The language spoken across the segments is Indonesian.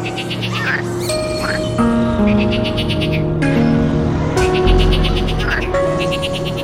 Thank you.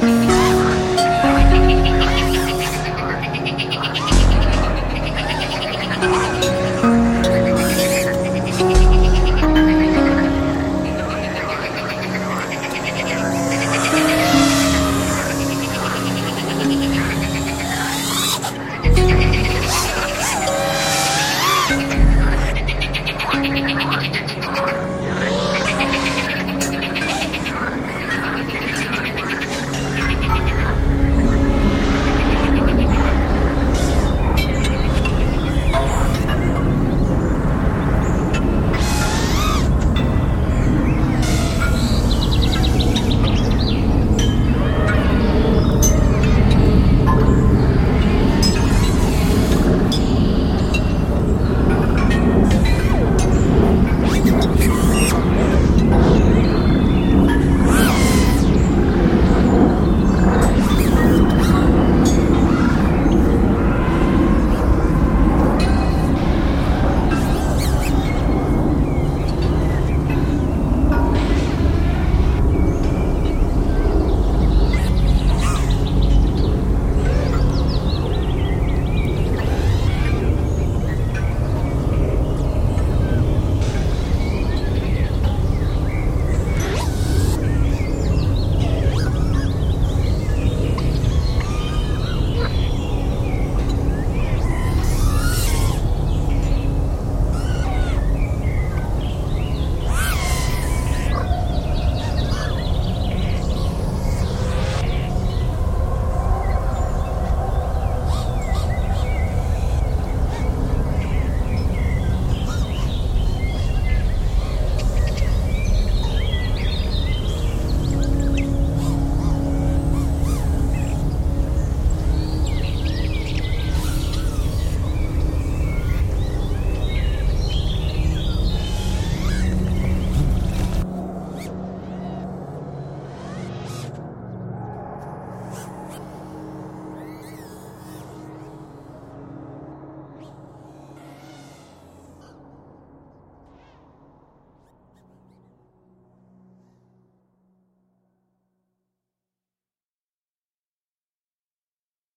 Bye.